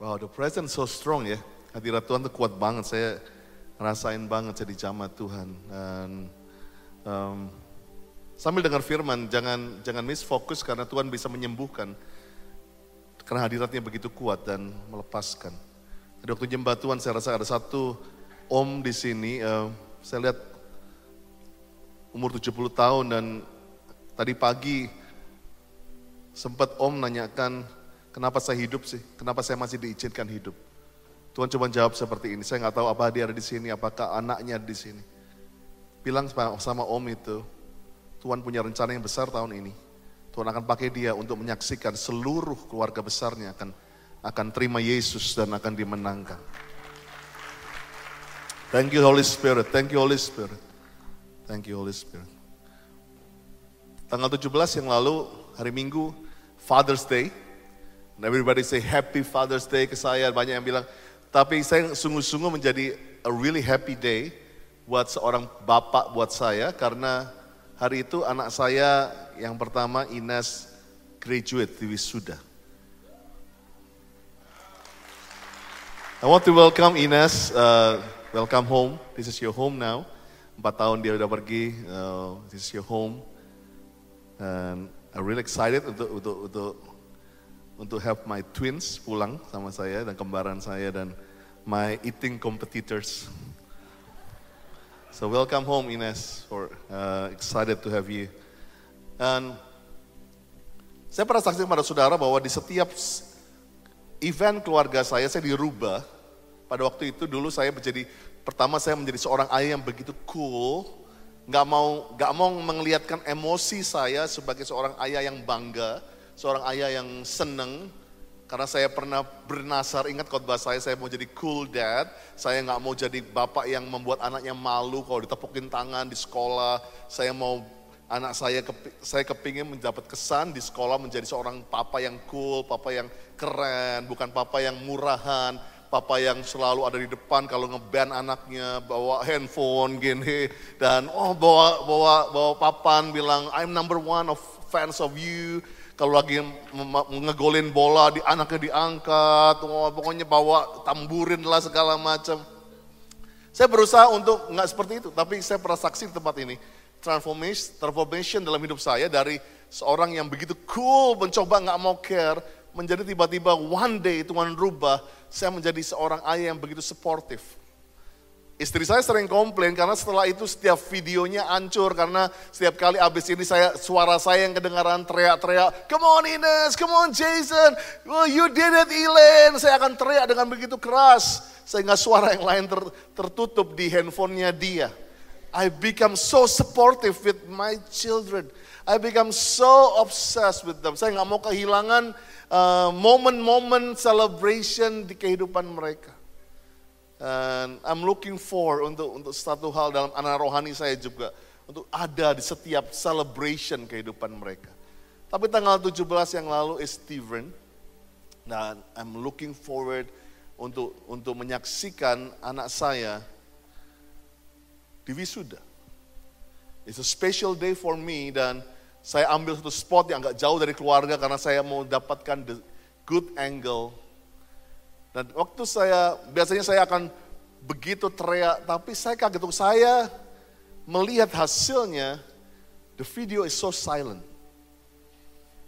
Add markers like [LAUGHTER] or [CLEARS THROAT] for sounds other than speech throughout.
Wow, the presence so strong ya. Hadirat Tuhan tuh kuat banget. Saya ngerasain banget saya dijamah Tuhan. Dan um, sambil dengar firman, jangan jangan miss fokus karena Tuhan bisa menyembuhkan. Karena hadiratnya begitu kuat dan melepaskan. Tadi waktu jembah Tuhan saya rasa ada satu om di sini, uh, saya lihat umur 70 tahun dan tadi pagi sempat om nanyakan Kenapa saya hidup sih? Kenapa saya masih diizinkan hidup? Tuhan coba jawab seperti ini. Saya nggak tahu apa dia ada di sini, apakah anaknya di sini. Bilang sama om itu, Tuhan punya rencana yang besar tahun ini. Tuhan akan pakai dia untuk menyaksikan seluruh keluarga besarnya akan akan terima Yesus dan akan dimenangkan. Thank you Holy Spirit, thank you Holy Spirit. Thank you Holy Spirit. Tanggal 17 yang lalu, hari Minggu, Father's Day, And everybody say happy Father's Day ke saya. Banyak yang bilang, tapi saya sungguh-sungguh menjadi a really happy day buat seorang bapak buat saya. Karena hari itu anak saya yang pertama Ines graduate di wisuda. I want to welcome Ines, uh, welcome home. This is your home now. Empat tahun dia udah pergi, uh, this is your home. And I'm really excited untuk untuk untuk untuk help my twins pulang sama saya dan kembaran saya dan my eating competitors. So welcome home Ines, for uh, excited to have you. Dan saya pernah saksi kepada saudara bahwa di setiap event keluarga saya, saya dirubah. Pada waktu itu dulu saya menjadi, pertama saya menjadi seorang ayah yang begitu cool, nggak mau nggak mau melihatkan emosi saya sebagai seorang ayah yang bangga, seorang ayah yang seneng karena saya pernah bernasar, ingat khotbah saya, saya mau jadi cool dad. Saya nggak mau jadi bapak yang membuat anaknya malu kalau ditepukin tangan di sekolah. Saya mau anak saya, saya kepingin mendapat kesan di sekolah menjadi seorang papa yang cool, papa yang keren, bukan papa yang murahan, papa yang selalu ada di depan kalau ngeband anaknya, bawa handphone gini, dan oh bawa bawa bawa papan bilang I'm number one of fans of you, kalau lagi ngegolin bola, di anaknya diangkat, oh, pokoknya bawa tamburin lah segala macam. Saya berusaha untuk nggak seperti itu, tapi saya pernah saksi di tempat ini. Transformation, transformation dalam hidup saya dari seorang yang begitu cool, mencoba nggak mau care, menjadi tiba-tiba one day Tuhan rubah, saya menjadi seorang ayah yang begitu supportive Istri saya sering komplain karena setelah itu setiap videonya hancur karena setiap kali abis ini saya suara saya yang kedengaran teriak-teriak, come on Ines, come on Jason, oh, you did it Elaine. Saya akan teriak dengan begitu keras sehingga suara yang lain ter, tertutup di handphonenya dia. I become so supportive with my children. I become so obsessed with them. Saya nggak mau kehilangan uh, momen-momen celebration di kehidupan mereka. And I'm looking for untuk untuk satu hal dalam anak rohani saya juga untuk ada di setiap celebration kehidupan mereka. Tapi tanggal 17 yang lalu is different. Dan I'm looking forward untuk untuk menyaksikan anak saya di wisuda. It's a special day for me dan saya ambil satu spot yang agak jauh dari keluarga karena saya mau dapatkan the good angle dan waktu saya, biasanya saya akan begitu teriak, tapi saya kaget, saya melihat hasilnya, the video is so silent.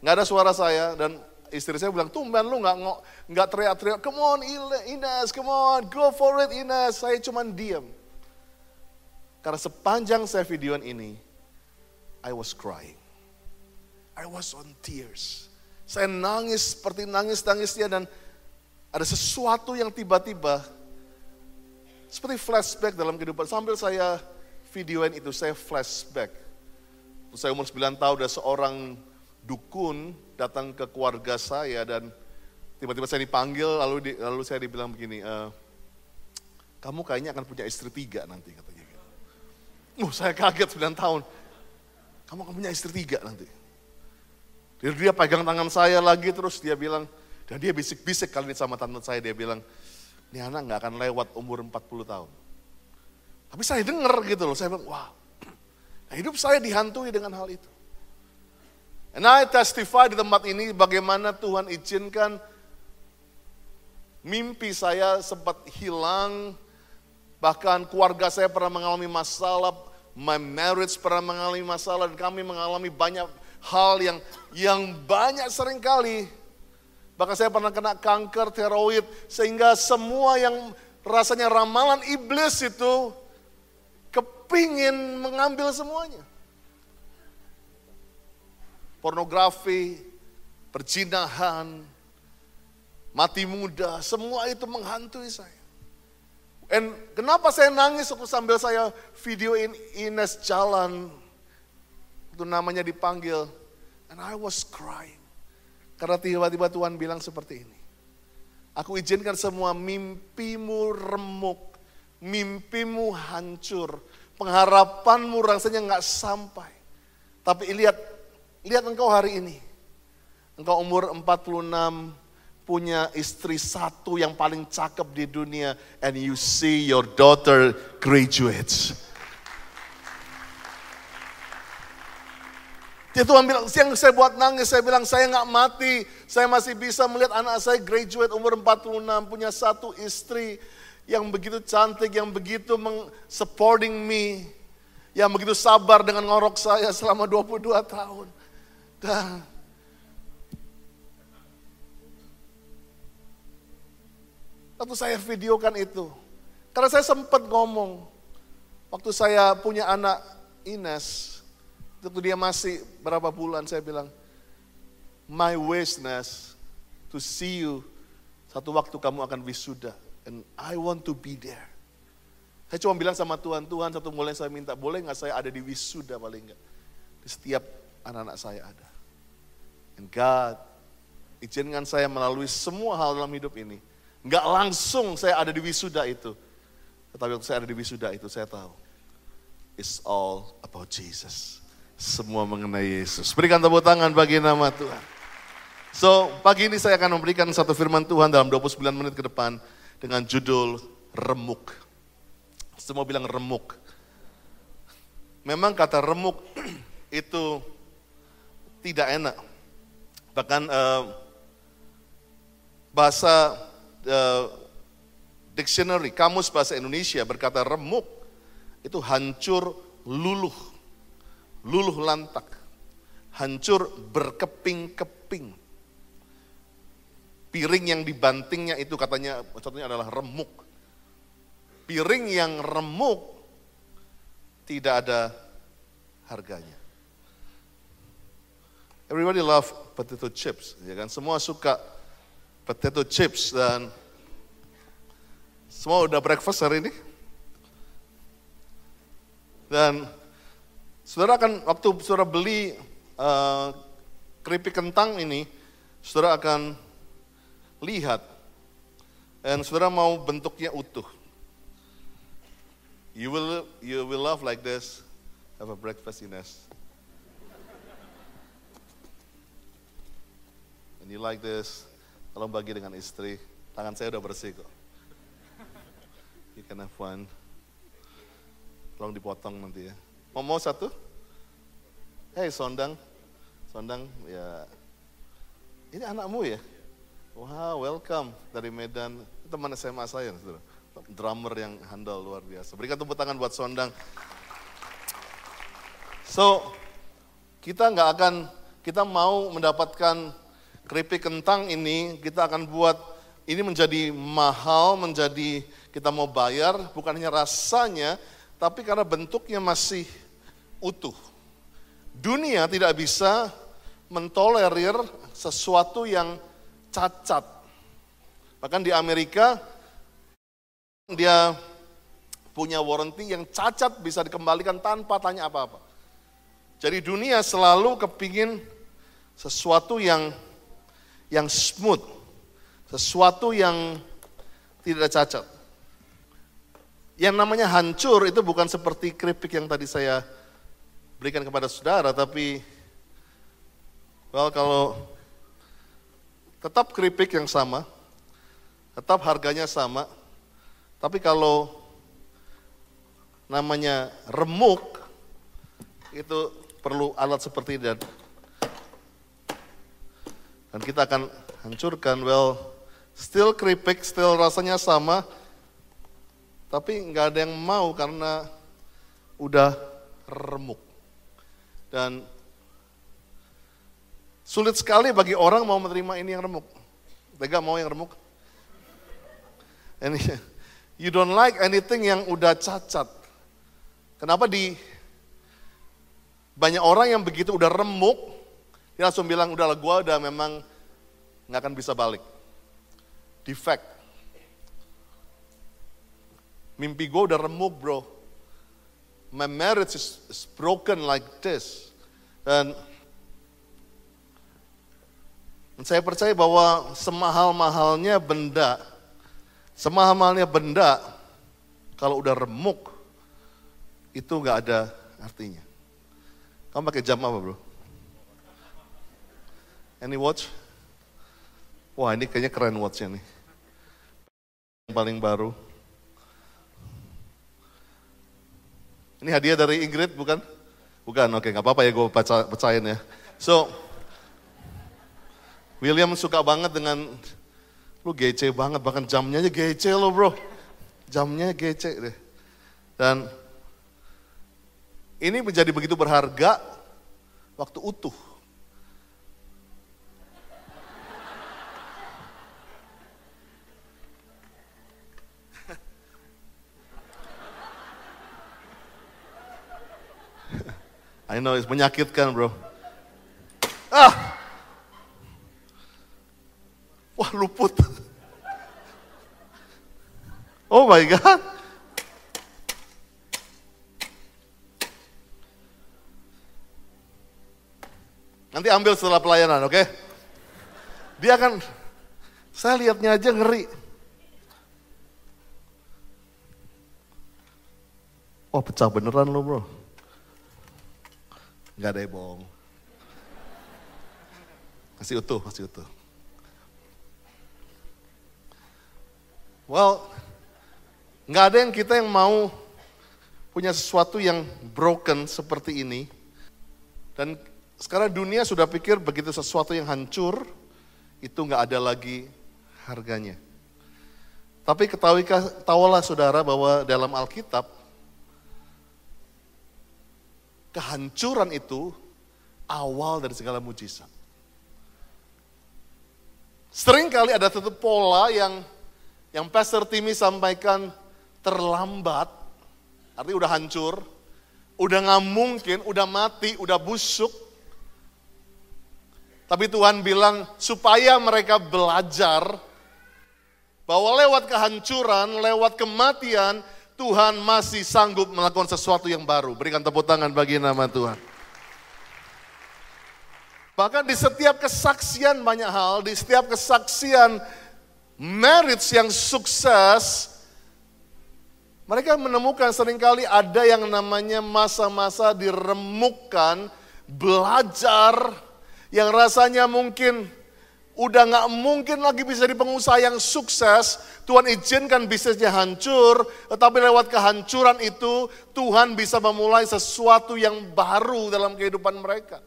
Nggak ada suara saya dan istri saya bilang, tumben lu nggak nggak teriak-teriak, come on Ines, come on, go for it Ines. Saya cuma diam. Karena sepanjang saya videoan ini, I was crying. I was on tears. Saya nangis seperti nangis-nangisnya dan ada sesuatu yang tiba-tiba seperti flashback dalam kehidupan. Sambil saya videoin itu, saya flashback. Saya umur 9 tahun, ada seorang dukun datang ke keluarga saya dan tiba-tiba saya dipanggil, lalu di, lalu saya dibilang begini, e, kamu kayaknya akan punya istri tiga nanti katanya. Gitu. Uh, saya kaget 9 tahun. Kamu akan punya istri tiga nanti. Dia, dia pegang tangan saya lagi terus dia bilang, dan dia bisik-bisik kali ini sama tante saya, dia bilang, ini anak nggak akan lewat umur 40 tahun. Tapi saya dengar gitu loh, saya bilang, wow. Nah, [CLEARS THROAT] hidup saya dihantui dengan hal itu. And I testify di tempat ini bagaimana Tuhan izinkan Mimpi saya sempat hilang, bahkan keluarga saya pernah mengalami masalah, my marriage pernah mengalami masalah, dan kami mengalami banyak hal yang yang banyak sering kali. Bahkan saya pernah kena kanker tiroid, sehingga semua yang rasanya ramalan iblis itu kepingin mengambil semuanya. Pornografi, perjinahan, mati muda, semua itu menghantui saya. Dan kenapa saya nangis waktu sambil saya videoin Ines jalan, itu namanya dipanggil, and I was crying. Karena tiba-tiba Tuhan bilang seperti ini. Aku izinkan semua mimpimu remuk, mimpimu hancur, pengharapanmu rasanya nggak sampai. Tapi lihat, lihat engkau hari ini. Engkau umur 46, punya istri satu yang paling cakep di dunia and you see your daughter graduates. Dia Tuhan bilang, yang saya buat nangis, saya bilang saya nggak mati, saya masih bisa melihat anak saya graduate umur 46, punya satu istri yang begitu cantik, yang begitu supporting me, yang begitu sabar dengan ngorok saya selama 22 tahun. Dan Waktu saya videokan itu. Karena saya sempat ngomong. Waktu saya punya anak Ines. Waktu dia masih berapa bulan saya bilang. My wishness to see you. Satu waktu kamu akan wisuda. And I want to be there. Saya cuma bilang sama Tuhan, Tuhan satu mulai saya minta, boleh nggak saya ada di wisuda paling nggak? Di setiap anak-anak saya ada. And God, izinkan saya melalui semua hal dalam hidup ini Nggak langsung saya ada di wisuda itu. Tetapi waktu saya ada di wisuda itu saya tahu. It's all about Jesus. Semua mengenai Yesus. Berikan tepuk tangan bagi nama Tuhan. So, pagi ini saya akan memberikan satu firman Tuhan dalam 29 menit ke depan dengan judul remuk. Semua bilang remuk. Memang kata remuk [CLEARS THROAT] itu tidak enak. Bahkan uh, bahasa uh, dictionary, kamus bahasa Indonesia berkata remuk itu hancur luluh, luluh lantak, hancur berkeping-keping. Piring yang dibantingnya itu katanya contohnya adalah remuk. Piring yang remuk tidak ada harganya. Everybody love potato chips, ya kan? Semua suka potato chips dan semua udah breakfast hari ini. Dan saudara akan waktu saudara beli uh, keripik kentang ini, saudara akan lihat dan saudara mau bentuknya utuh. You will you will love like this. Have a breakfast Ines. And you like this. Tolong bagi dengan istri. Tangan saya udah bersih kok. You can have one. Tolong dipotong nanti ya. Mau mau satu? Hei Sondang. Sondang ya. Ini anakmu ya? Wow, welcome dari Medan. Teman SMA saya. Drummer yang handal luar biasa. Berikan tepuk tangan buat Sondang. So, kita nggak akan, kita mau mendapatkan keripik kentang ini kita akan buat ini menjadi mahal, menjadi kita mau bayar, bukan hanya rasanya, tapi karena bentuknya masih utuh. Dunia tidak bisa mentolerir sesuatu yang cacat. Bahkan di Amerika, dia punya warranty yang cacat bisa dikembalikan tanpa tanya apa-apa. Jadi dunia selalu kepingin sesuatu yang yang smooth, sesuatu yang tidak cacat. Yang namanya hancur itu bukan seperti keripik yang tadi saya berikan kepada saudara, tapi well kalau tetap keripik yang sama, tetap harganya sama, tapi kalau namanya remuk itu perlu alat seperti dan dan kita akan hancurkan, well, Still keripik, still rasanya sama, tapi nggak ada yang mau karena udah remuk. Dan sulit sekali bagi orang mau menerima ini yang remuk. Tega mau yang remuk? Ini, you don't like anything yang udah cacat. Kenapa di banyak orang yang begitu udah remuk, dia langsung bilang udahlah gua udah memang nggak akan bisa balik. Defect. Mimpi gue udah remuk bro. My marriage is, is broken like this. Dan, saya percaya bahwa semahal-mahalnya benda, semahal-mahalnya benda, kalau udah remuk, itu nggak ada artinya. Kamu pakai jam apa bro? Any watch? Wah ini kayaknya keren watchnya nih. Yang paling baru. Ini hadiah dari Ingrid bukan? Bukan, oke nggak apa-apa ya gue baca, ya. So, William suka banget dengan, lu gece banget, bahkan jamnya aja gece lo bro. Jamnya gece deh. Dan ini menjadi begitu berharga waktu utuh. I know, it's menyakitkan bro. Ah! Wah luput. Oh my God. Nanti ambil setelah pelayanan, oke? Okay? Dia akan, saya lihatnya aja ngeri. Oh pecah beneran lo bro. Gak ada yang bohong. Masih utuh, masih utuh. Well, nggak ada yang kita yang mau punya sesuatu yang broken seperti ini. Dan sekarang dunia sudah pikir begitu sesuatu yang hancur, itu nggak ada lagi harganya. Tapi ketahui tahulah saudara bahwa dalam Alkitab, kehancuran itu awal dari segala mujizat. Sering kali ada satu pola yang yang Pastor Timmy sampaikan terlambat, artinya udah hancur, udah nggak mungkin, udah mati, udah busuk. Tapi Tuhan bilang supaya mereka belajar bahwa lewat kehancuran, lewat kematian, Tuhan masih sanggup melakukan sesuatu yang baru. Berikan tepuk tangan bagi nama Tuhan. Bahkan di setiap kesaksian banyak hal, di setiap kesaksian marriage yang sukses, mereka menemukan sering kali ada yang namanya masa-masa diremukkan, belajar, yang rasanya mungkin udah nggak mungkin lagi bisa jadi pengusaha yang sukses, Tuhan izinkan bisnisnya hancur, tetapi lewat kehancuran itu Tuhan bisa memulai sesuatu yang baru dalam kehidupan mereka.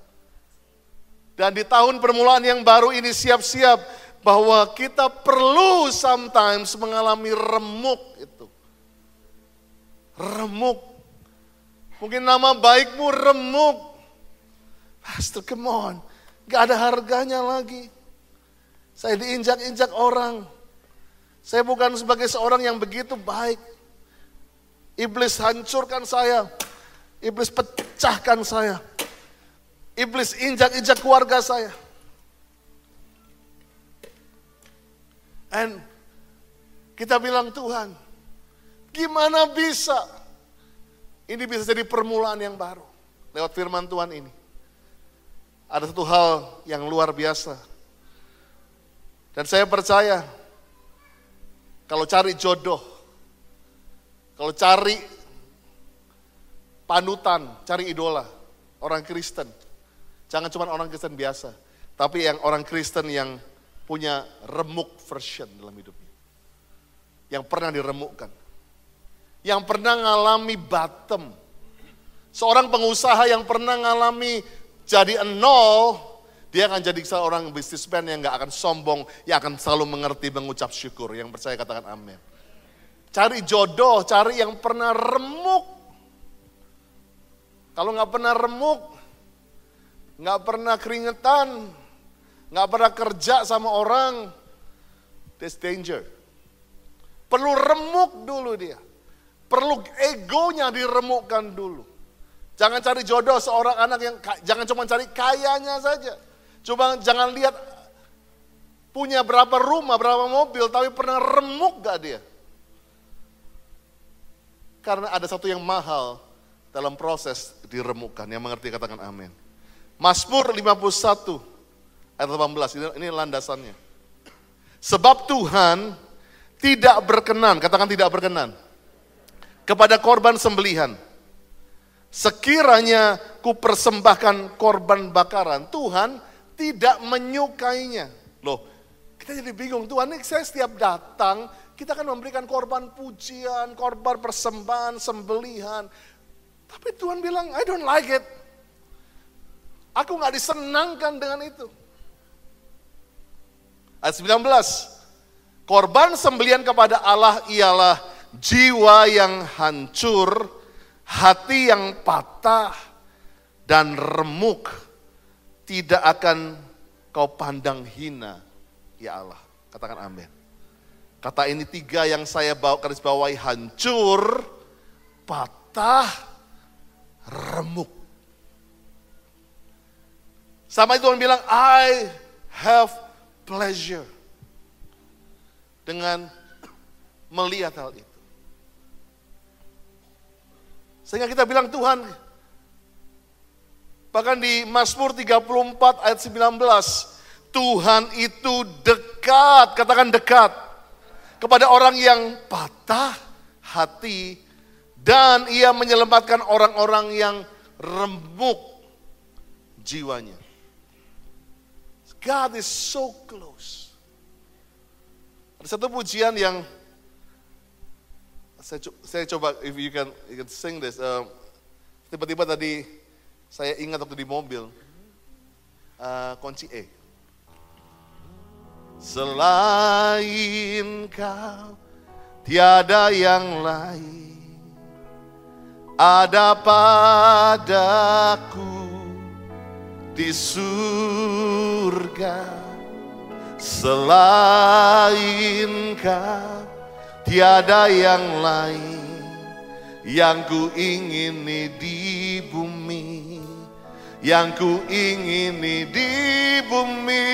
Dan di tahun permulaan yang baru ini siap-siap bahwa kita perlu sometimes mengalami remuk itu. Remuk. Mungkin nama baikmu remuk. Pastor, come on. Gak ada harganya lagi. Saya diinjak-injak orang. Saya bukan sebagai seorang yang begitu baik. Iblis hancurkan saya. Iblis pecahkan saya. Iblis injak-injak keluarga saya. And kita bilang Tuhan, gimana bisa? Ini bisa jadi permulaan yang baru. Lewat firman Tuhan ini. Ada satu hal yang luar biasa dan saya percaya kalau cari jodoh, kalau cari panutan, cari idola, orang Kristen. Jangan cuma orang Kristen biasa, tapi yang orang Kristen yang punya remuk version dalam hidupnya. Yang pernah diremukkan. Yang pernah ngalami bottom. Seorang pengusaha yang pernah ngalami jadi nol, Dia akan jadi seorang bisnismen yang gak akan sombong, yang akan selalu mengerti mengucap syukur. Yang percaya katakan amin. Cari jodoh, cari yang pernah remuk. Kalau gak pernah remuk, gak pernah keringetan, gak pernah kerja sama orang, that's danger. Perlu remuk dulu dia. Perlu egonya diremukkan dulu. Jangan cari jodoh seorang anak yang, jangan cuma cari kayanya saja. Coba jangan lihat punya berapa rumah, berapa mobil, tapi pernah remuk gak dia? Karena ada satu yang mahal dalam proses diremukkan. Yang mengerti katakan amin. Mazmur 51 ayat 18, ini, ini landasannya. Sebab Tuhan tidak berkenan, katakan tidak berkenan, kepada korban sembelihan. Sekiranya ku persembahkan korban bakaran, Tuhan tidak menyukainya. Loh, kita jadi bingung, Tuhan ini saya setiap datang, kita kan memberikan korban pujian, korban persembahan, sembelihan. Tapi Tuhan bilang, I don't like it. Aku nggak disenangkan dengan itu. Ayat 19, korban sembelian kepada Allah ialah jiwa yang hancur, hati yang patah, dan remuk tidak akan kau pandang hina, ya Allah. Katakan amin. Kata ini tiga yang saya bawa garis bawahi hancur, patah, remuk. Sama itu orang bilang, I have pleasure. Dengan melihat hal itu. Sehingga kita bilang Tuhan, Bahkan di Mazmur 34 ayat 19, Tuhan itu dekat, katakan dekat, kepada orang yang patah hati dan ia menyelamatkan orang-orang yang remuk jiwanya. God is so close. Ada satu pujian yang saya, coba if you can, you can sing this. Uh, tiba-tiba tadi saya ingat waktu di mobil, uh, kunci E. Selain kau, tiada yang lain. Ada padaku di surga. Selain kau, tiada yang lain yang ku ingini di bumi yang ku ingini di bumi.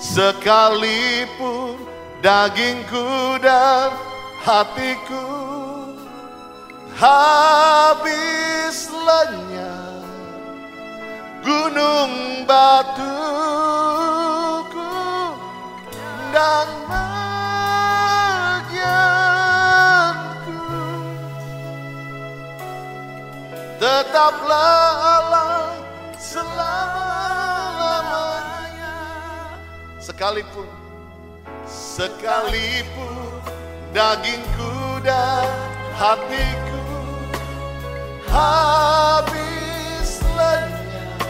Sekalipun dagingku dan hatiku habis lenyap. Gunung batuku dan tetaplah Allah selamanya. Sekalipun, sekalipun dagingku dan hatiku habis lenyap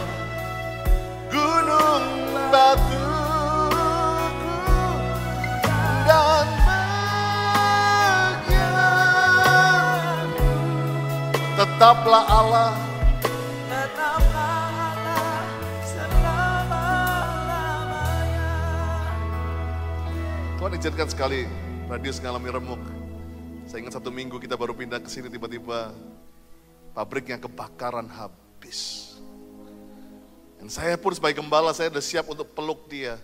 gunung batuku Tetaplah Allah. Tetaplah. Tuhan izinkan sekali radius mengalami remuk. Saya ingat satu minggu kita baru pindah ke sini tiba-tiba pabriknya kebakaran habis. Dan saya pun sebagai gembala saya sudah siap untuk peluk dia.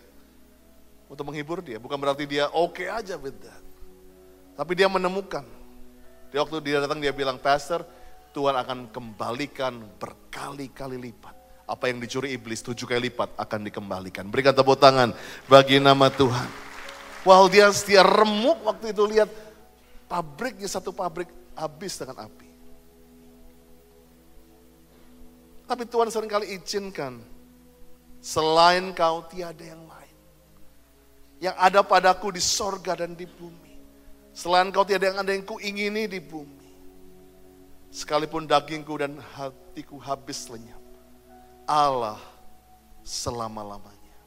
Untuk menghibur dia. Bukan berarti dia oke okay aja beda. Tapi dia menemukan. Di waktu dia datang dia bilang, Pastor, Tuhan akan kembalikan berkali-kali lipat. Apa yang dicuri iblis tujuh kali lipat akan dikembalikan. Berikan tepuk tangan bagi nama Tuhan. Wow dia setia remuk waktu itu lihat pabriknya satu pabrik habis dengan api. Tapi Tuhan sering kali izinkan selain kau tiada yang lain. Yang ada padaku di sorga dan di bumi. Selain kau tiada yang ada yang kuingini di bumi. Sekalipun dagingku dan hatiku habis lenyap. Allah selama-lamanya.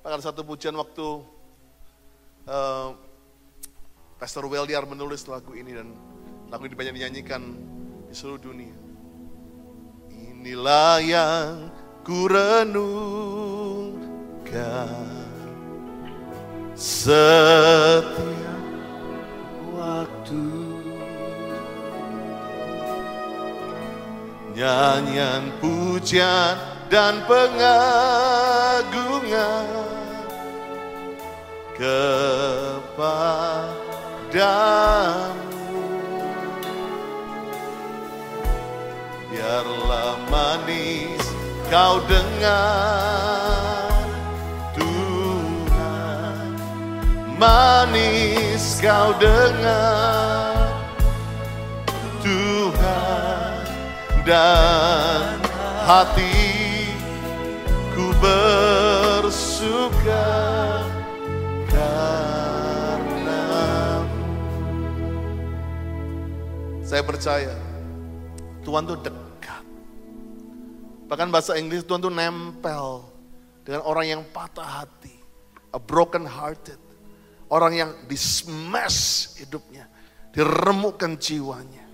Bahkan satu pujian waktu uh, Pastor Weldiar menulis lagu ini dan lagu ini banyak dinyanyikan di seluruh dunia. Inilah yang ku renungkan setiap waktu. Nyanyian pujian dan pengagungan kepadamu. Biarlah manis kau dengar Tuhan Manis kau dengar Dan hatiku bersuka karena Saya percaya Tuhan tuh dekat Bahkan bahasa Inggris Tuhan tuh nempel dengan orang yang patah hati. A broken hearted. Orang yang di smash hidupnya. Diremukkan jiwanya.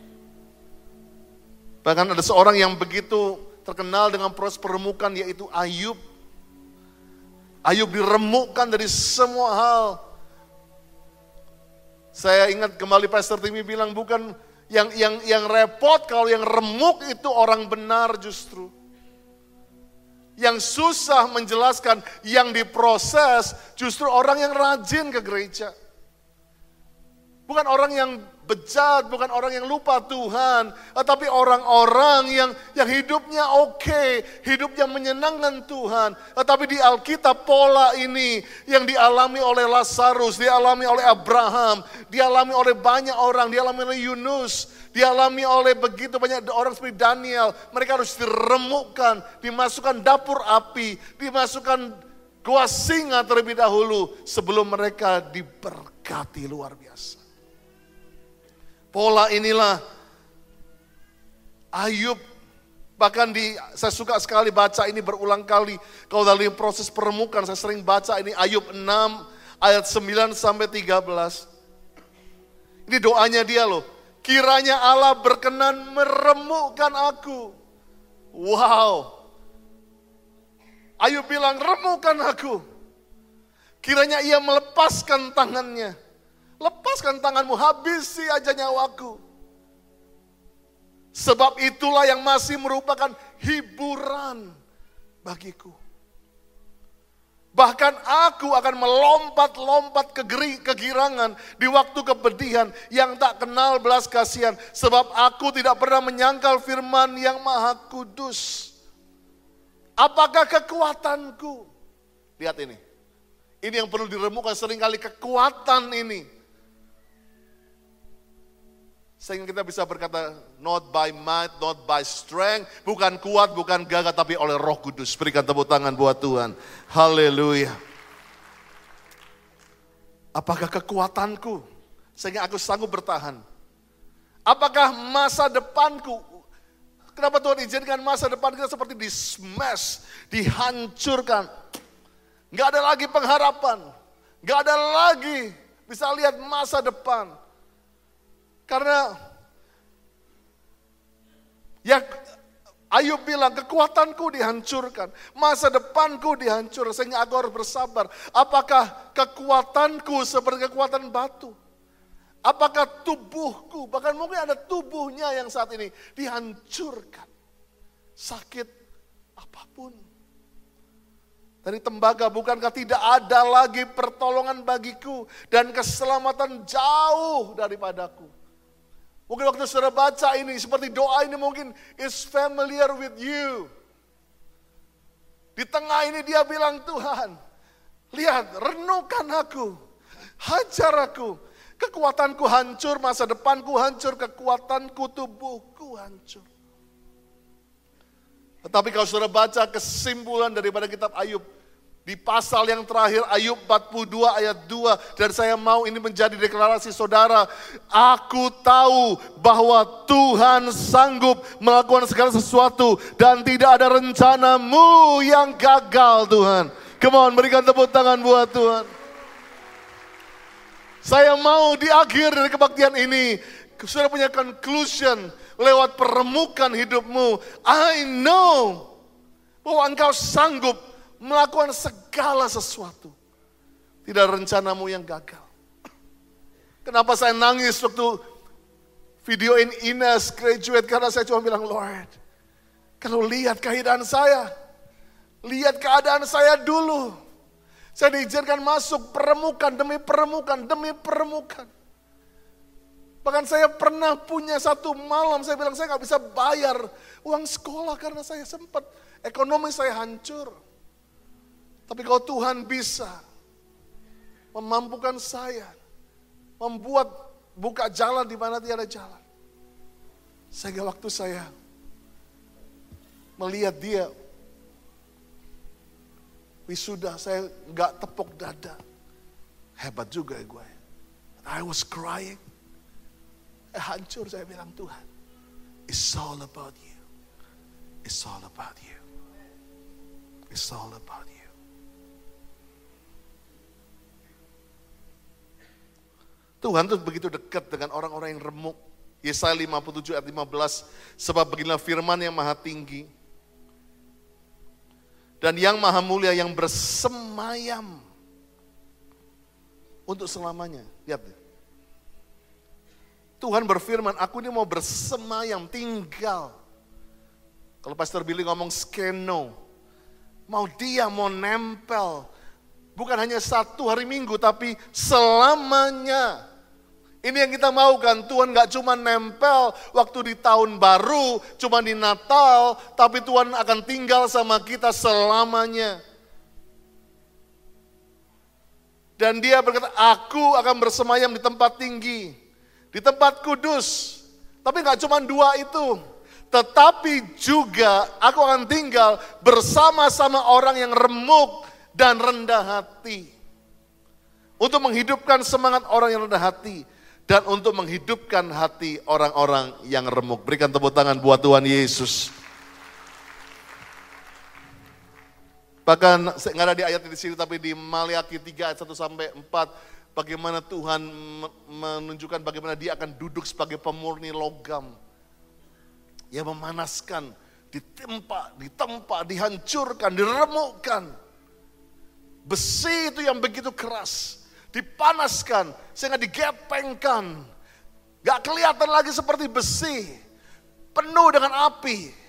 Bahkan ada seorang yang begitu terkenal dengan proses peremukan yaitu Ayub. Ayub diremukkan dari semua hal. Saya ingat kembali Pastor Timmy bilang bukan yang yang yang repot kalau yang remuk itu orang benar justru. Yang susah menjelaskan, yang diproses justru orang yang rajin ke gereja. Bukan orang yang bejat, bukan orang yang lupa Tuhan, tetapi orang-orang yang yang hidupnya oke, hidupnya menyenangkan Tuhan. Tetapi di Alkitab pola ini yang dialami oleh Lazarus, dialami oleh Abraham, dialami oleh banyak orang, dialami oleh Yunus, dialami oleh begitu banyak orang seperti Daniel. Mereka harus diremukkan, dimasukkan dapur api, dimasukkan gua singa terlebih dahulu sebelum mereka diberkati luar biasa. Pola inilah Ayub bahkan di saya suka sekali baca ini berulang kali kalau dalam proses peremukan saya sering baca ini Ayub 6 ayat 9 sampai 13. Ini doanya dia loh. Kiranya Allah berkenan meremukkan aku. Wow. Ayub bilang, remukan aku. Kiranya ia melepaskan tangannya. Lepaskan tanganmu, habisi aja nyawaku. Sebab itulah yang masih merupakan hiburan bagiku. Bahkan aku akan melompat-lompat ke kegirangan di waktu kepedihan yang tak kenal belas kasihan. Sebab aku tidak pernah menyangkal firman yang maha kudus. Apakah kekuatanku? Lihat ini. Ini yang perlu diremukan sering kali kekuatan ini sehingga kita bisa berkata, not by might, not by strength, bukan kuat, bukan gagah, tapi oleh roh kudus. Berikan tepuk tangan buat Tuhan. Haleluya. Apakah kekuatanku sehingga aku sanggup bertahan? Apakah masa depanku? Kenapa Tuhan izinkan masa depan kita seperti di smash, dihancurkan. Gak ada lagi pengharapan. Gak ada lagi bisa lihat masa depan. Karena ya Ayub bilang kekuatanku dihancurkan, masa depanku dihancurkan sehingga aku harus bersabar. Apakah kekuatanku seperti kekuatan batu? Apakah tubuhku, bahkan mungkin ada tubuhnya yang saat ini dihancurkan. Sakit apa pun. Dari tembaga, bukankah tidak ada lagi pertolongan bagiku dan keselamatan jauh daripadaku. Mungkin waktu saudara baca ini, seperti doa ini mungkin is familiar with you. Di tengah ini dia bilang, Tuhan, lihat, renungkan aku, hajar aku. Kekuatanku hancur, masa depanku hancur, kekuatanku, tubuhku hancur. Tetapi kalau saudara baca kesimpulan daripada kitab Ayub, Di pasal yang terakhir Ayub 42 ayat 2 dan saya mau ini menjadi deklarasi saudara. Aku tahu bahwa Tuhan sanggup melakukan segala sesuatu dan tidak ada rencanamu yang gagal Tuhan. Come on, berikan tepuk tangan buat Tuhan. Saya mau di akhir dari kebaktian ini, sudah punya conclusion lewat permukaan hidupmu. I know bahwa engkau sanggup melakukan segala sesuatu. Tidak rencanamu yang gagal. Kenapa saya nangis waktu videoin Ines graduate karena saya cuma bilang Lord, kalau lihat keadaan saya, lihat keadaan saya dulu. Saya diizinkan masuk permukaan demi permukaan demi permukaan. Bahkan saya pernah punya satu malam saya bilang saya nggak bisa bayar uang sekolah karena saya sempat ekonomi saya hancur. Tapi kalau Tuhan bisa memampukan saya, membuat buka jalan di mana tiada jalan. Sehingga waktu saya melihat dia wisuda, saya nggak tepuk dada. Hebat juga ya gue. I was crying. Eh, hancur saya bilang Tuhan. It's all about you. It's all about you. It's all about you. Tuhan tuh begitu dekat dengan orang-orang yang remuk. Yesaya 57 ayat 15, sebab beginilah firman yang maha tinggi. Dan yang maha mulia yang bersemayam untuk selamanya. Lihat Tuhan berfirman, aku ini mau bersemayam, tinggal. Kalau Pastor Billy ngomong skeno, mau dia mau nempel. Bukan hanya satu hari minggu, tapi selamanya. Ini yang kita mau kan, Tuhan gak cuma nempel waktu di tahun baru, cuma di Natal, tapi Tuhan akan tinggal sama kita selamanya. Dan dia berkata, aku akan bersemayam di tempat tinggi, di tempat kudus. Tapi gak cuma dua itu, tetapi juga aku akan tinggal bersama-sama orang yang remuk dan rendah hati. Untuk menghidupkan semangat orang yang rendah hati dan untuk menghidupkan hati orang-orang yang remuk. Berikan tepuk tangan buat Tuhan Yesus. Bahkan nggak ada di ayat di sini tapi di Maliaki 3 ayat 1 sampai 4 bagaimana Tuhan menunjukkan bagaimana dia akan duduk sebagai pemurni logam. Yang memanaskan, ditempa, ditempa, dihancurkan, diremukkan. Besi itu yang begitu keras dipanaskan sehingga digepengkan. Gak kelihatan lagi seperti besi, penuh dengan api.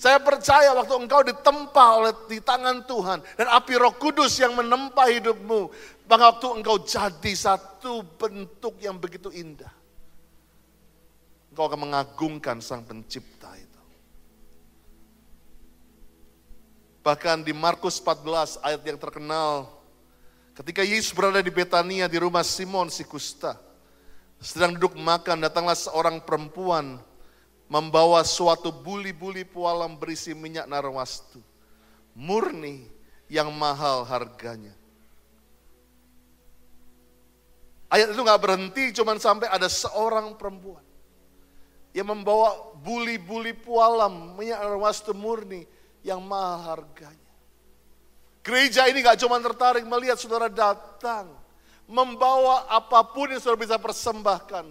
Saya percaya waktu engkau ditempa oleh di tangan Tuhan dan api Roh Kudus yang menempa hidupmu, maka waktu engkau jadi satu bentuk yang begitu indah. Engkau akan mengagungkan Sang Pencipta itu. Bahkan di Markus 14 ayat yang terkenal Ketika Yesus berada di Betania di rumah Simon si kusta, sedang duduk makan, datanglah seorang perempuan membawa suatu buli-buli pualam berisi minyak narwastu. Murni yang mahal harganya. Ayat itu nggak berhenti, cuman sampai ada seorang perempuan yang membawa buli-buli pualam minyak narwastu murni yang mahal harganya. Gereja ini gak cuma tertarik melihat saudara datang. Membawa apa pun yang saudara bisa persembahkan.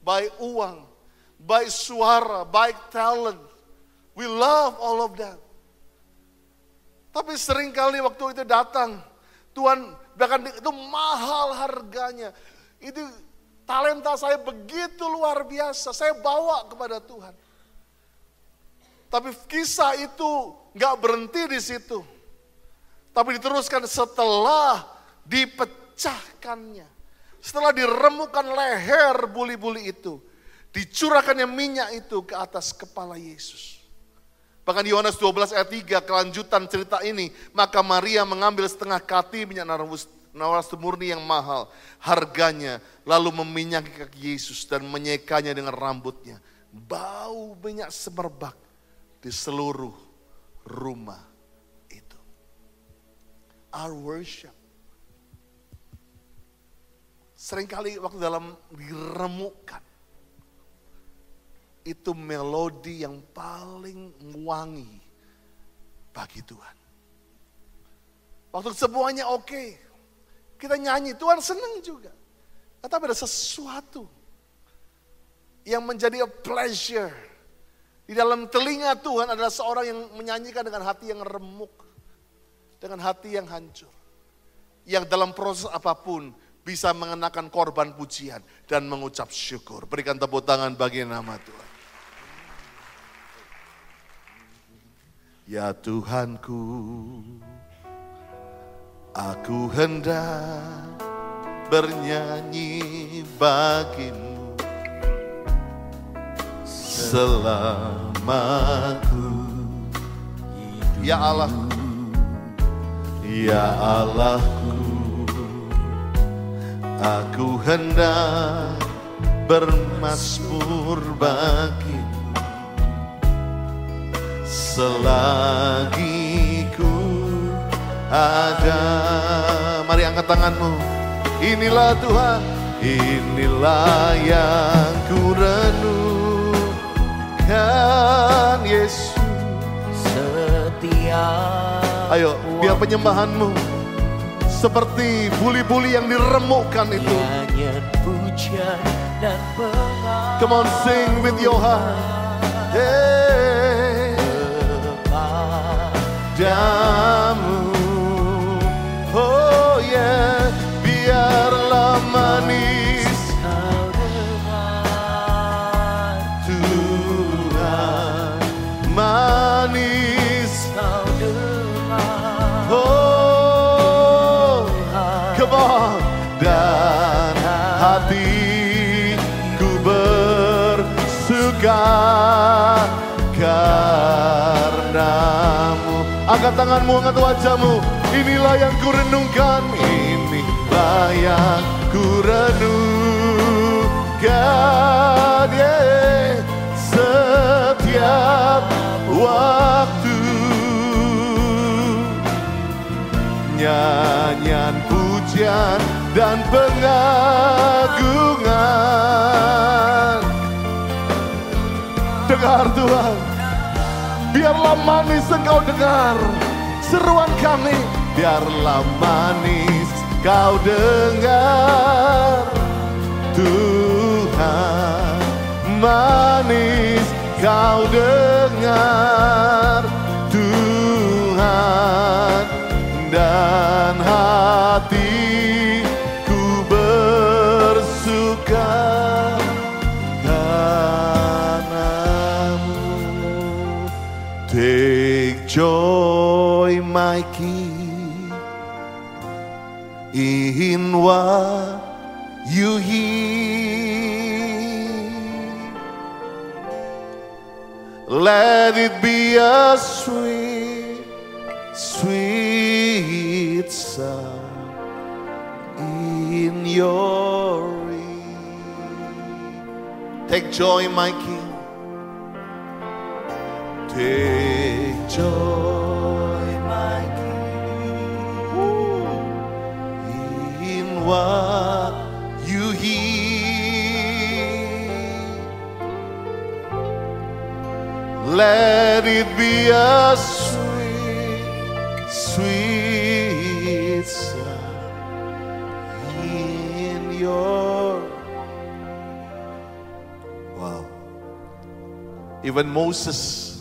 Baik uang, baik suara, baik talent. We love all of that. Tapi sering kali waktu itu datang, Tuhan bahkan itu mahal harganya. Itu talenta saya begitu luar biasa, saya bawa kepada Tuhan. Tapi kisah itu nggak berhenti di situ. Tapi diteruskan setelah dipecahkannya. Setelah diremukan leher buli-buli itu. Dicurahkannya minyak itu ke atas kepala Yesus. Bahkan Yohanes 12 ayat 3 kelanjutan cerita ini. Maka Maria mengambil setengah kati minyak naras murni yang mahal. Harganya lalu meminyaki kaki Yesus dan menyekanya dengan rambutnya. Bau minyak semerbak di seluruh rumah our worship. Seringkali waktu dalam diremukkan, itu melodi yang paling wangi bagi Tuhan. Waktu semuanya oke, kita nyanyi, Tuhan senang juga. Tetapi ada sesuatu yang menjadi a pleasure. Di dalam telinga Tuhan adalah seorang yang menyanyikan dengan hati yang remuk. Dengan hati yang hancur. Yang dalam proses apa pun bisa mengenakan korban pujian dan mengucap syukur. Berikan tepuk tangan bagi nama Tuhan. Ya Tuhanku, aku hendak bernyanyi bagimu selamaku. Ya Allah, ya Allahku, aku hendak bermasmur bagimu selagi ku ada. Mari angkat tanganmu. Inilah Tuhan, inilah yang ku renungkan Yesus. Setiap Ayo, biar penyembahanmu seperti buli-buli yang diremukkan itu. Come on, sing with your heart. Angkat wajahmu Inilah yang ku renungkan. Inilah yang ku renungkan yeah. Setiap waktu. Nyanyian pujian dan pengagungan. Dengar Tuhan Biarlah manis engkau dengar seruan kami Biarlah manis kau dengar. Tuhan Manis kau dengar. Tuhan Dan hatiku bersuka In what you hear Let it be a sweet, sweet sound in your ear. Take joy, my King. Take joy, what you hear. Let it be a sweet, sweet sound in your. Wow. Even Moses,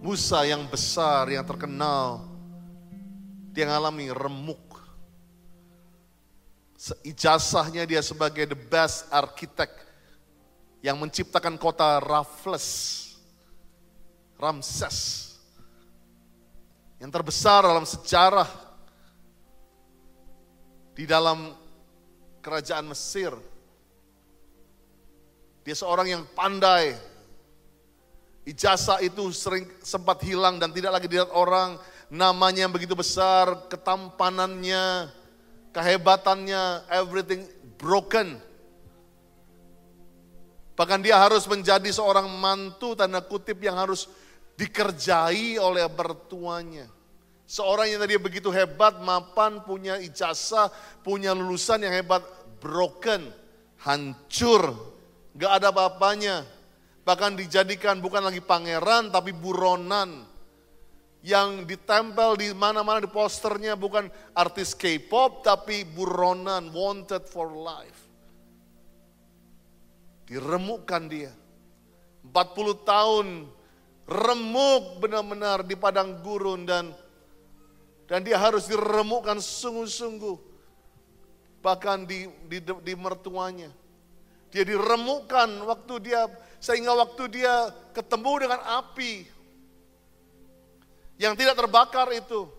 Musa yang besar, yang terkenal, dia ngalami remuk. Ijazahnya dia sebagai the best architect yang menciptakan kota Raffles, Ramses, yang terbesar dalam sejarah di dalam kerajaan Mesir. Dia seorang yang pandai. Ijazah itu sering sempat hilang dan tidak lagi dilihat orang. Namanya yang begitu besar, ketampanannya, kehebatannya, everything broken. Bahkan dia harus menjadi seorang mantu tanda kutip yang harus dikerjai oleh mertuanya. Seorang yang tadi begitu hebat, mapan, punya ijazah, punya lulusan yang hebat, broken, hancur, gak ada apa-apanya. Bahkan dijadikan bukan lagi pangeran tapi buronan. Yang ditempel di mana-mana di posternya bukan artis K-pop tapi buronan, wanted for life. Diremukkan dia. 40 tahun remuk benar-benar di padang gurun dan dan dia harus diremukkan sungguh-sungguh. Bahkan di, di, di mertuanya. Dia diremukkan waktu dia, sehingga waktu dia ketemu dengan api. Yang tidak terbakar itu.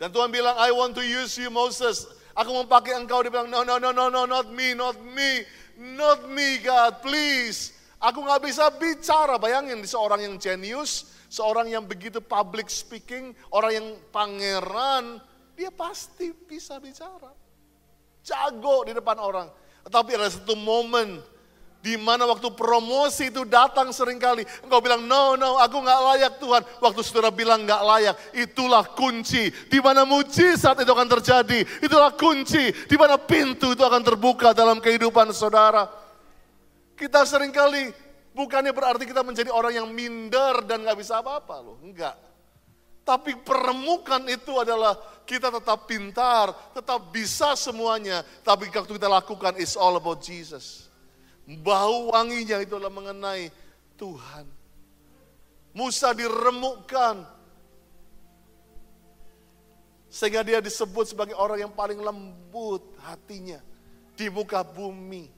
Dan Tuhan bilang, I want to use you Moses. Aku mau pakai engkau. Dia bilang, no, no, no, no, no, not me, not me. Not me God, please. Aku gak bisa bicara. Bayangin, seorang yang genius, seorang yang begitu public speaking, orang yang pangeran, dia pasti bisa bicara. Jago di depan orang. Tetapi ada satu momen di mana waktu promosi itu datang sering kali. Engkau bilang, no, no, aku nggak layak Tuhan. Waktu saudara bilang nggak layak, itulah kunci. Di mana mujizat itu akan terjadi. Itulah kunci. Di mana pintu itu akan terbuka dalam kehidupan saudara. Kita sering kali Bukannya berarti kita menjadi orang yang minder dan gak bisa apa-apa loh. Enggak. Tapi peremukan itu adalah kita tetap pintar, tetap bisa semuanya. Tapi waktu kita lakukan is all about Jesus. Bau wanginya itu adalah mengenai Tuhan. Musa diremukkan. Sehingga dia disebut sebagai orang yang paling lembut hatinya di muka bumi.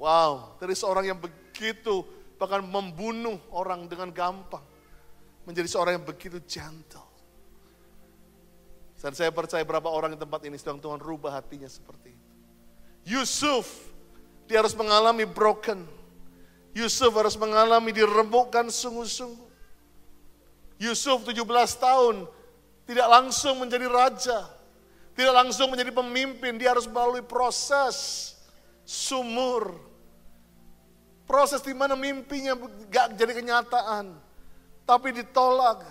Wow, dari seorang yang begitu, bahkan membunuh orang dengan gampang. Menjadi seorang yang begitu gentle. Dan saya percaya berapa orang di tempat ini sedang Tuhan rubah hatinya seperti itu. Yusuf, dia harus mengalami broken. Yusuf harus mengalami diremukkan sungguh-sungguh. Yusuf 17 tahun tidak langsung menjadi raja. Tidak langsung menjadi pemimpin, dia harus melalui proses sumur, Proses di mana mimpinya gak jadi kenyataan. Tapi ditolak.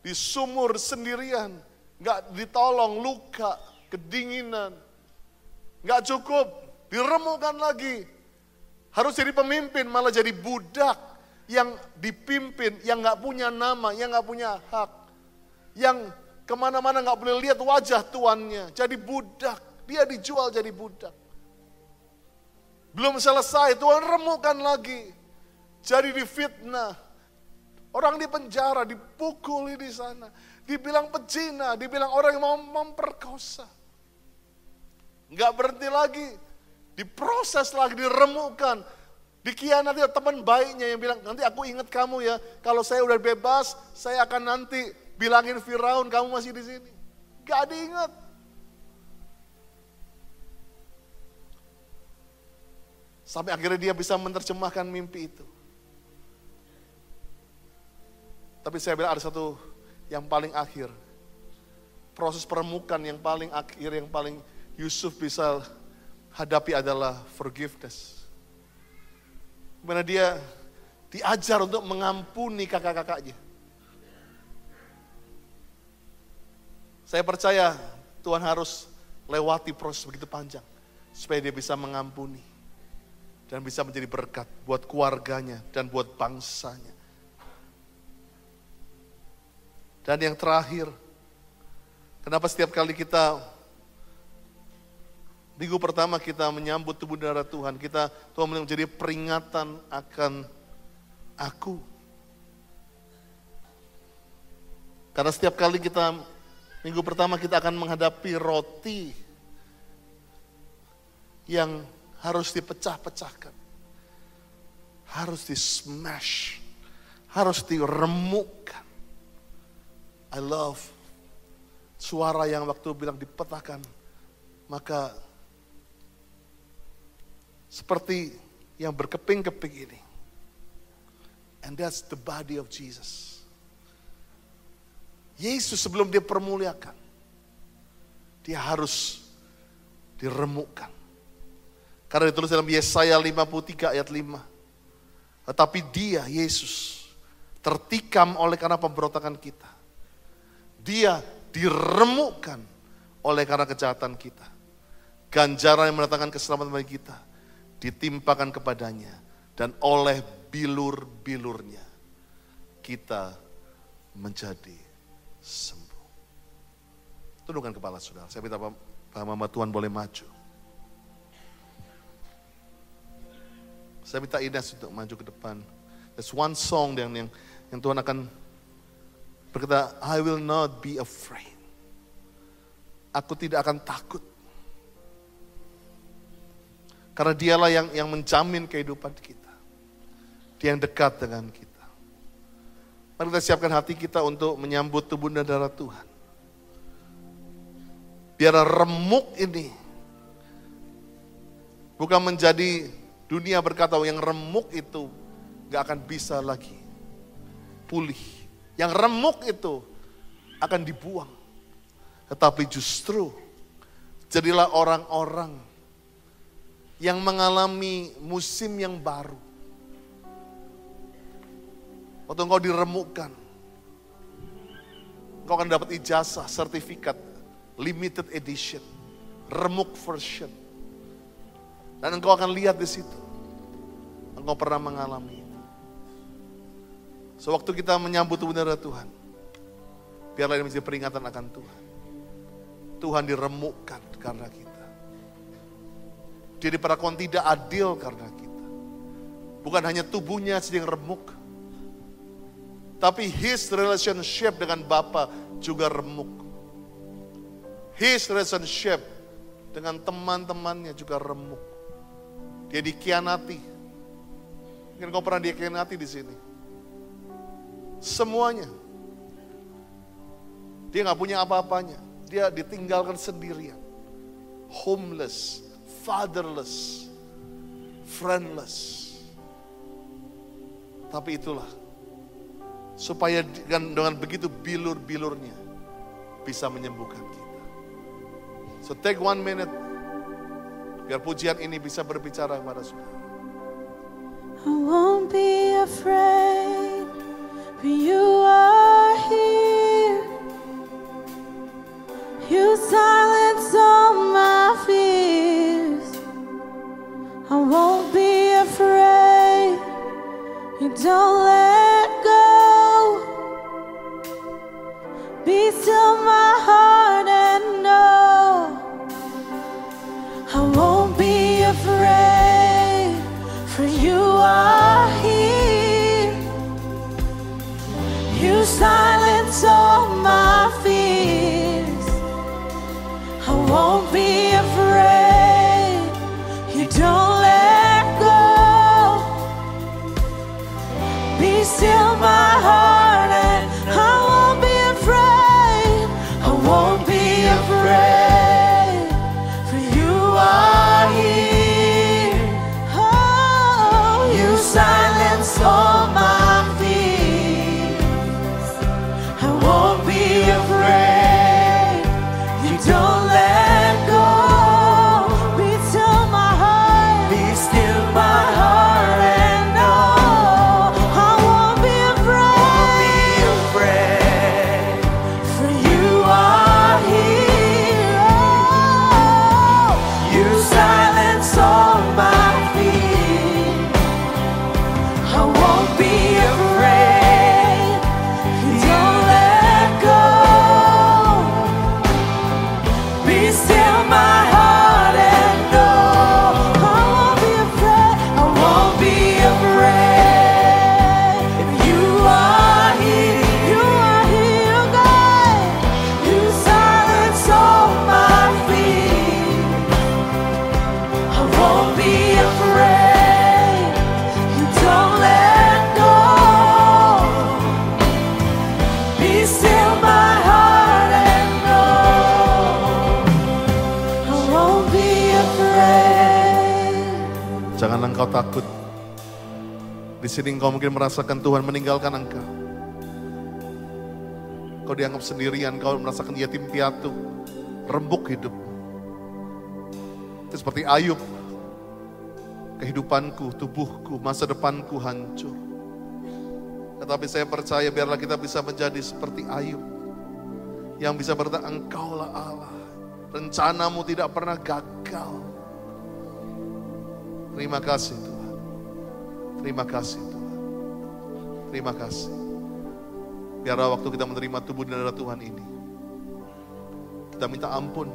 Di sumur sendirian. Gak ditolong, luka, kedinginan. Gak cukup, diremukkan lagi. Harus jadi pemimpin, malah jadi budak yang dipimpin, yang gak punya nama, yang gak punya hak. Yang ke mana-mana gak boleh lihat wajah tuannya, jadi budak. Dia dijual jadi budak. Belum selesai, Tuhan remukan lagi. Jadi difitnah. Orang di penjara, dipukuli di sana. Dibilang pecina, dibilang orang yang mau memperkosa. Enggak berhenti lagi. Diproses lagi, diremukan. Dikianati teman baiknya yang bilang, nanti aku ingat kamu ya. Kalau saya udah bebas, saya akan nanti bilangin Firaun kamu masih di sini. Gak diingat. Sampai akhirnya dia bisa menerjemahkan mimpi itu. Tapi saya bilang ada satu yang paling akhir. Proses permukaan yang paling akhir, yang paling Yusuf bisa hadapi adalah forgiveness. Di mana dia diajar untuk mengampuni kakak-kakaknya. Saya percaya Tuhan harus lewati proses begitu panjang supaya dia bisa mengampuni dan bisa menjadi berkat buat keluarganya dan buat bangsanya. Dan yang terakhir, kenapa setiap kali kita minggu pertama kita menyambut tubuh darah Tuhan, kita Tuhan menjadi peringatan akan aku. Karena setiap kali kita minggu pertama kita akan menghadapi roti yang harus dipecah-pecahkan. Harus di smash. Harus diremukkan. I love suara yang waktu bilang dipetahkan. Maka seperti yang berkeping-keping ini. And that's the body of Jesus. Yesus sebelum dia permuliakan, dia harus diremukkan. Karena ditulis dalam Yesaya 53 ayat 5. Tetapi dia, Yesus, tertikam oleh karena pemberontakan kita. Dia diremukkan oleh karena kejahatan kita. Ganjaran yang mendatangkan keselamatan bagi kita ditimpakan kepadanya dan oleh bilur-bilurnya kita menjadi sembuh. Tundukkan kepala saudara. Saya minta Pak Mama Tuhan boleh maju. Saya minta Ines untuk maju ke depan. There's one song yang, yang, yang Tuhan akan berkata, I will not be afraid. Aku tidak akan takut. Karena dialah yang yang menjamin kehidupan kita. Dia yang dekat dengan kita. Mari kita siapkan hati kita untuk menyambut tubuh dan darah Tuhan. Biar remuk ini bukan menjadi Dunia berkata yang remuk itu gak akan bisa lagi pulih. Yang remuk itu akan dibuang. Tetapi justru jadilah orang-orang yang mengalami musim yang baru. Waktu engkau diremukkan, engkau akan dapat ijazah, sertifikat, limited edition, remuk version. Dan engkau akan lihat di situ. Engkau pernah mengalami itu. Sewaktu kita menyambut udara Tuhan, biarlah ini menjadi peringatan akan Tuhan. Tuhan diremukkan karena kita. Dia diperlakukan tidak adil karena kita. Bukan hanya tubuhnya sedang remuk, tapi his relationship dengan Bapa juga remuk. His relationship dengan teman-temannya juga remuk. Dia dikianati. Mungkin kau pernah dikianati di sini. Semuanya. Dia nggak punya apa-apanya. Dia ditinggalkan sendirian. Homeless, fatherless, friendless. Tapi itulah supaya dengan, dengan begitu bilur-bilurnya bisa menyembuhkan kita. So take one minute Biar pujian ini bisa berbicara kepada saudara. I won't be afraid, for you are here. You silence all my fears. I won't be afraid. You don't let go. Be still my heart and know I won't. Be afraid, for you are here. You silence all my fears. I won't be afraid. Engkau takut. Di sini engkau mungkin merasakan Tuhan meninggalkan engkau. Kau dianggap sendirian, kau merasakan yatim piatu, rembuk hidup. Itu seperti Ayub. Kehidupanku, tubuhku, masa depanku hancur. Tetapi saya percaya biarlah kita bisa menjadi seperti Ayub. Yang bisa berkata, engkaulah Allah. Rencanamu tidak pernah gagal. Terima kasih Tuhan. Terima kasih Tuhan. Terima kasih. Biarlah waktu kita menerima tubuh dan darah Tuhan ini. Kita minta ampun.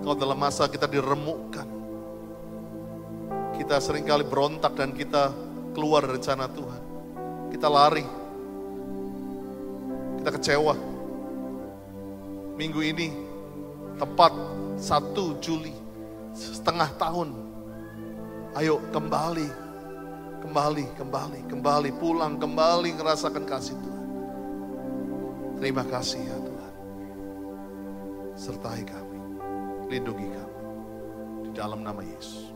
Kalau dalam masa kita diremukkan. Kita sering kali berontak dan kita keluar dari rencana Tuhan. Kita lari. Kita kecewa. Minggu ini tepat 1 Juli setengah tahun. Ayo kembali, kembali, kembali, kembali, pulang, kembali ngerasakan kasih Tuhan. Terima kasih ya Tuhan. Sertai kami, lindungi kami. Di dalam nama Yesus.